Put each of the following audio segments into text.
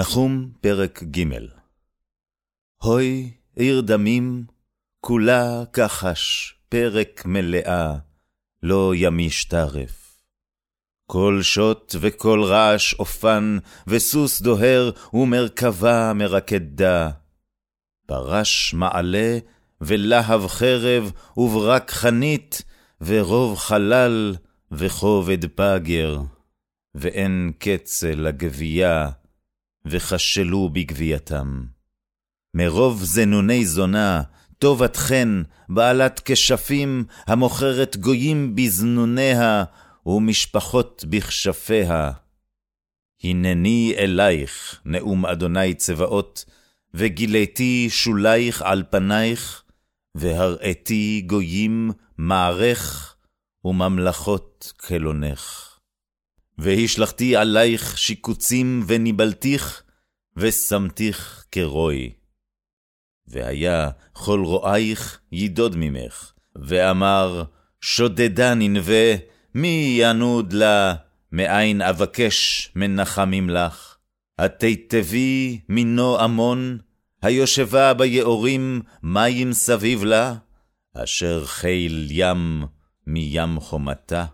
נחום, פרק ג. הוי, עיר דמים, כולה כחש, פרק מלאה, לא ימיש טרף. כל שוט וכל רעש אופן, וסוס דוהר, ומרכבה מרקדה. פרש מעלה, ולהב חרב, וברק חנית, ורוב חלל, וכובד פגר, ואין קצה לגבייה, וכשלו בגבייתם. מרוב זנוני זונה, טובת חן, בעלת כשפים, המוכרת גויים בזנוניה, ומשפחות בכשפיה. הנני אלייך, נאום אדוני צבאות, וגיליתי שולייך על פנייך, והראיתי גויים מערך, וממלכות כלונך. והשלכתי עלייך שיקוצים וניבלתיך, ושמתיך כרוי. והיה כל רועייך ידוד ממך, ואמר, שודדה ננבה, מי ינוד לה, מאין אבקש מנחמים לך? התיתבי מינו עמון, היושבה ביעורים, מים סביב לה, אשר חיל ים מים חומתה.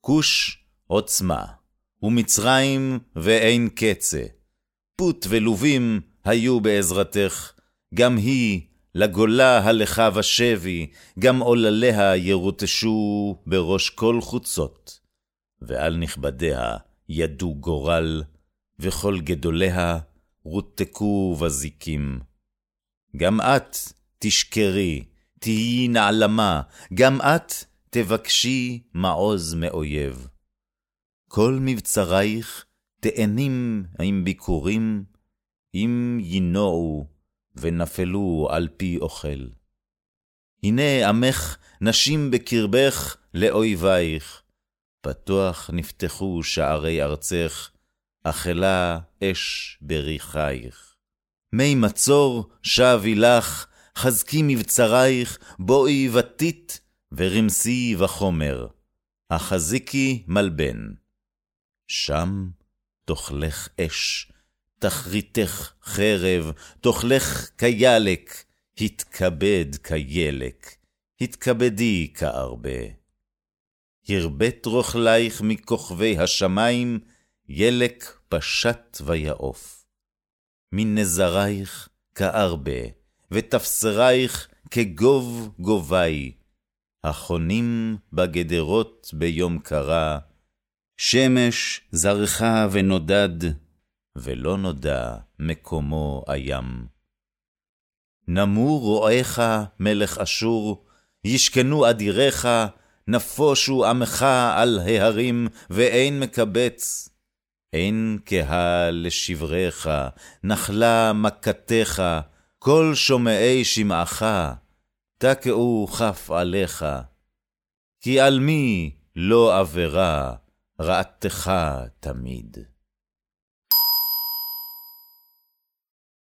כוש עוצמה, ומצרים ואין קצה. פוט ולובים היו בעזרתך, גם היא לגולה הלכה ושבי, גם עולליה ירוטשו בראש כל חוצות. ועל נכבדיה ידו גורל, וכל גדוליה רותקו בזיקים. גם את תשכרי, תהיי נעלמה, גם את תבקשי מעוז מאויב. כל מבצרייך תאנים עם ביכורים, אם ינועו ונפלו על פי אוכל. הנה עמך נשים בקרבך לאויבייך, פתוח נפתחו שערי ארצך, אכלה אש בריחייך. מי מצור שבי לך, חזקי מבצרייך, בואי ותית, ורמסי וחומר, החזיקי מלבן. שם תאכלך אש, תכריתך חרב, תאכלך כילק, התכבד כילק, התכבדי כארבה. הרבית רוכלייך מכוכבי השמיים, ילק פשט ויעוף. מנזרייך כארבה, ותפסרייך כגוב גובי, החונים בגדרות ביום קרה, שמש זרחה ונודד, ולא נודע מקומו הים. נמו רועיך, מלך אשור, ישכנו אדיריך, נפושו עמך על ההרים, ואין מקבץ. אין קהל לשבריך, נחלה מכתך, כל שומעי שמעך, תקעו כף עליך. כי על מי לא עבירה, רעתך תמיד.